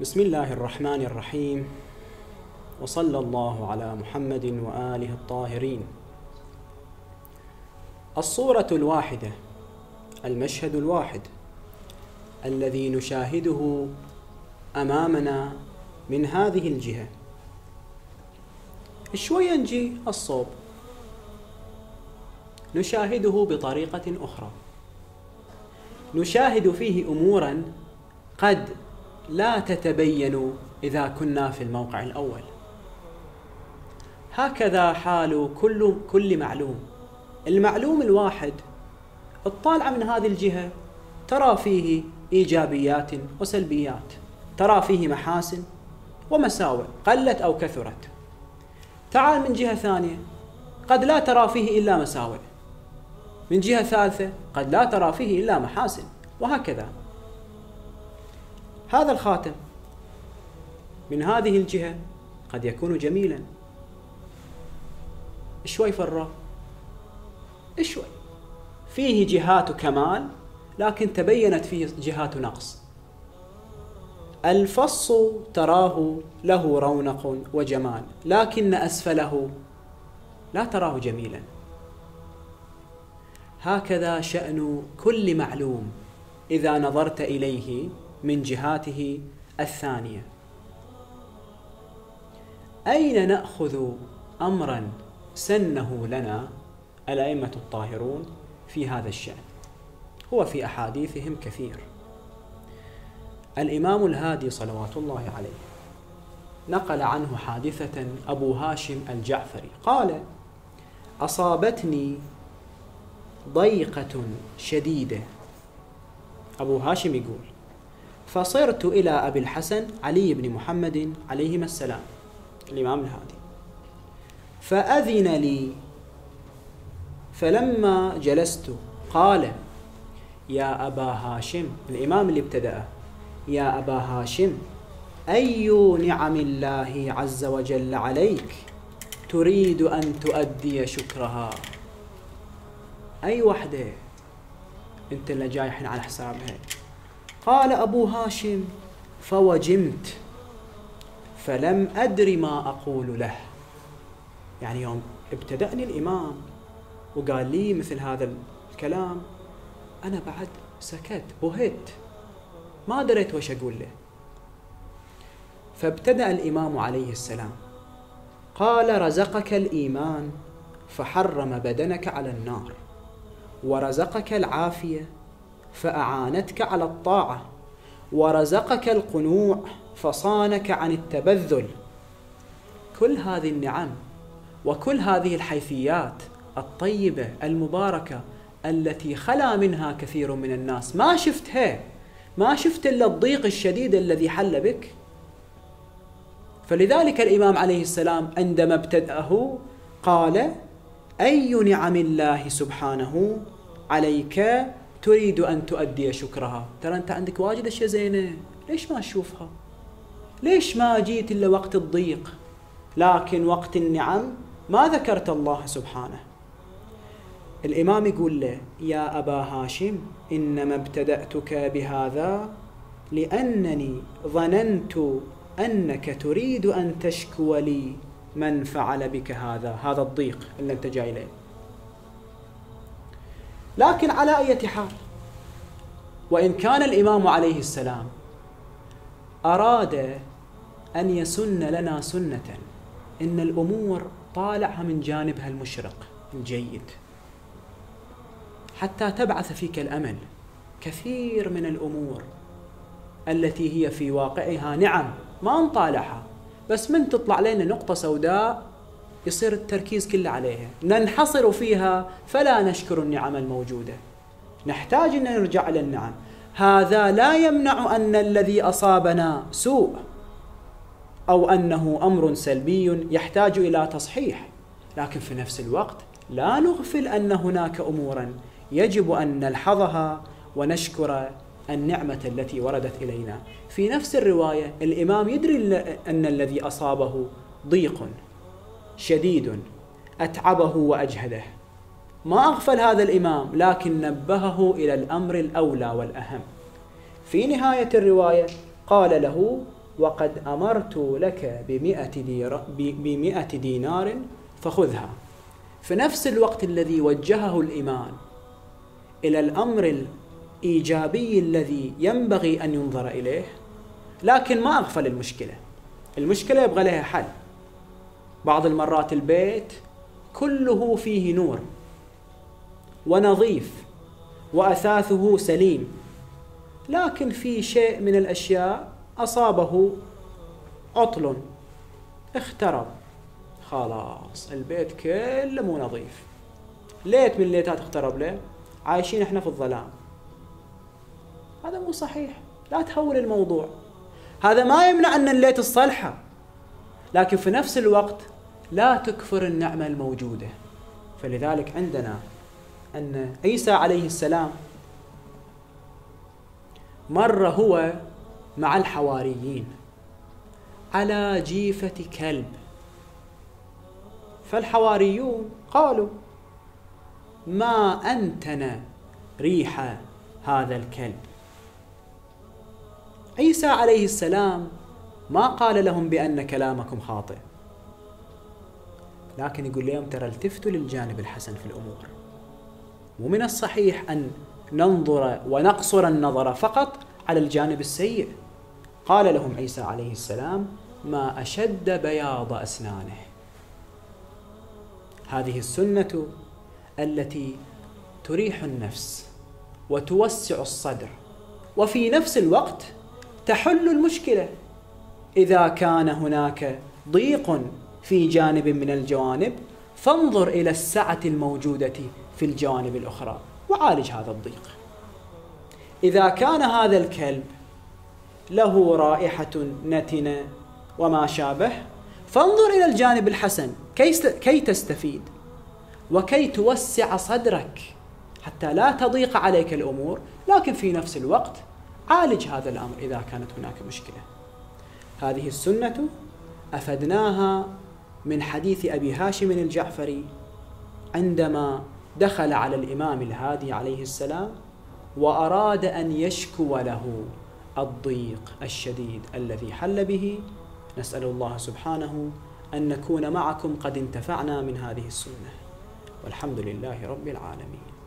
بسم الله الرحمن الرحيم. وصلى الله على محمد وآله الطاهرين. الصورة الواحدة المشهد الواحد الذي نشاهده أمامنا من هذه الجهة. شوية نجي الصوب. نشاهده بطريقة أخرى. نشاهد فيه امورا قد لا تتبين إذا كنا في الموقع الأول. هكذا حال كل كل معلوم. المعلوم الواحد الطالعه من هذه الجهة ترى فيه إيجابيات وسلبيات ترى فيه محاسن ومساوئ قلت أو كثرت. تعال من جهة ثانية قد لا ترى فيه إلا مساوئ. من جهة ثالثة قد لا ترى فيه إلا محاسن وهكذا. هذا الخاتم من هذه الجهة قد يكون جميلا. شوي فرة. شوي. فيه جهات كمال لكن تبينت فيه جهات نقص. الفص تراه له رونق وجمال لكن أسفله لا تراه جميلا. هكذا شأن كل معلوم إذا نظرت إليه من جهاته الثانية. أين نأخذ امرا سنه لنا الأئمة الطاهرون في هذا الشأن؟ هو في أحاديثهم كثير. الإمام الهادي صلوات الله عليه نقل عنه حادثة أبو هاشم الجعفري قال أصابتني ضيقة شديدة. أبو هاشم يقول فصرت إلى أبي الحسن علي بن محمد عليهما السلام. الإمام الهادي. فأذن لي فلما جلست قال يا أبا هاشم. الإمام اللي ابتدأ يا أبا هاشم أي نعم الله عز وجل عليك تريد أن تؤدي شكرها؟ أي وحدة؟ أنت اللي جاي الحين على حسابها. قال أبو هاشم فوجمت فلم أدر ما أقول له. يعني يوم ابتدأني الإمام وقال لي مثل هذا الكلام أنا بعد سكت بهت ما دريت وش أقول له. فابتدأ الإمام عليه السلام قال رزقك الإيمان فحرم بدنك على النار ورزقك العافية فأعانتك على الطاعة ورزقك القنوع فصانك عن التبذل. كل هذه النعم وكل هذه الحيثيات الطيبة المباركة التي خلا منها كثير من الناس. ما شفتها ما شفت إلا الضيق الشديد الذي حل بك؟ فلذلك الإمام عليه السلام عندما ابتدأه قال أي نعم الله سبحانه عليك تريد أن تؤدي شكرها. ترى أنت عندك واجد أشياء زينة. ليش ما تشوفها؟ ليش ما جيت إلا وقت الضيق؟ لكن وقت النعم ما ذكرت الله سبحانه. الإمام يقول له يا أبا هاشم إنما ابتدأتك بهذا لأنني ظننت أنك تريد أن تشكو لي من فعل بك هذا هذا الضيق اللي أنت جاي له لكن على أي حال. وإن كان الإمام عليه السلام أراد أن يسن لنا سنة إن الأمور طالعها من جانبها المشرق الجيد حتى تبعث فيك الأمل كثير من الأمور التي هي في واقعها. نعم ما نطالعها بس من تطلع لنا نقطة سوداء يصير التركيز كله عليها. ننحصر فيها فلا نشكر النعم الموجودة. نحتاج إن نرجع إلى النعم. هذا لا يمنع أن الذي أصابنا سوء أو أنه أمر سلبي يحتاج إلى تصحيح. لكن في نفس الوقت لا نغفل أن هناك أمورا يجب أن نلحظها ونشكر النعمة التي وردت إلينا. في نفس الرواية الإمام يدري أن الذي أصابه ضيق. شديد أتعبه واجهده ما أغفل هذا الإمام لكن نبهه إلى الأمر الأولى والأهم. في نهاية الرواية قال له وقد أمرت لك بمئة, بمئة دينار فخذها. في نفس الوقت الذي وجهه الإمام إلى الأمر الإيجابي الذي ينبغي أن ينظر إليه لكن ما أغفل المشكلة. المشكلة يبغى لها حل. بعض المرات البيت كله فيه نور ونظيف وأثاثه سليم لكن في شيء من الأشياء أصابه عطل اخترب خلاص البيت كله مو نظيف. ليت من الليتات اخترب له؟ عايشين إحنا في الظلام. هذا مو صحيح. لا تهول الموضوع. هذا ما يمنع أن الليت الصلحة لكن في نفس الوقت لا تكفر النعمة الموجودة. فلذلك عندنا أن عيسى عليه السلام مر هو مع الحواريين على جيفة كلب. فالحواريون قالوا ما أنتن ريح هذا الكلب؟ عيسى عليه السلام ما قال لهم بأن كلامكم خاطئ. لكن يقول لهم ترى التفتوا للجانب الحسن في الأمور. ومن الصحيح أن ننظر ونقصر النظر فقط على الجانب السيء. قال لهم عيسى عليه السلام ما أشد بياض أسنانه. هذه السنة التي تريح النفس وتوسع الصدر وفي نفس الوقت تحل المشكلة. إذا كان هناك ضيق في جانب من الجوانب فانظر إلى السعة الموجودة في الجوانب الأخرى وعالج هذا الضيق إذا كان هذا الكلب له رائحة نتنة وما شابه فانظر إلى الجانب الحسن كي تستفيد وكي توسع صدرك حتى لا تضيق عليك الأمور لكن في نفس الوقت عالج هذا الأمر إذا كانت هناك مشكلة. هذه السنة أفدناها من حديث أبي هاشم الجعفري عندما دخل على الإمام الهادي عليه السلام وأراد أن يشكو له الضيق الشديد الذي حل به. نسأل الله سبحانه أن نكون معكم قد انتفعنا من هذه السنة. والحمد لله رب العالمين.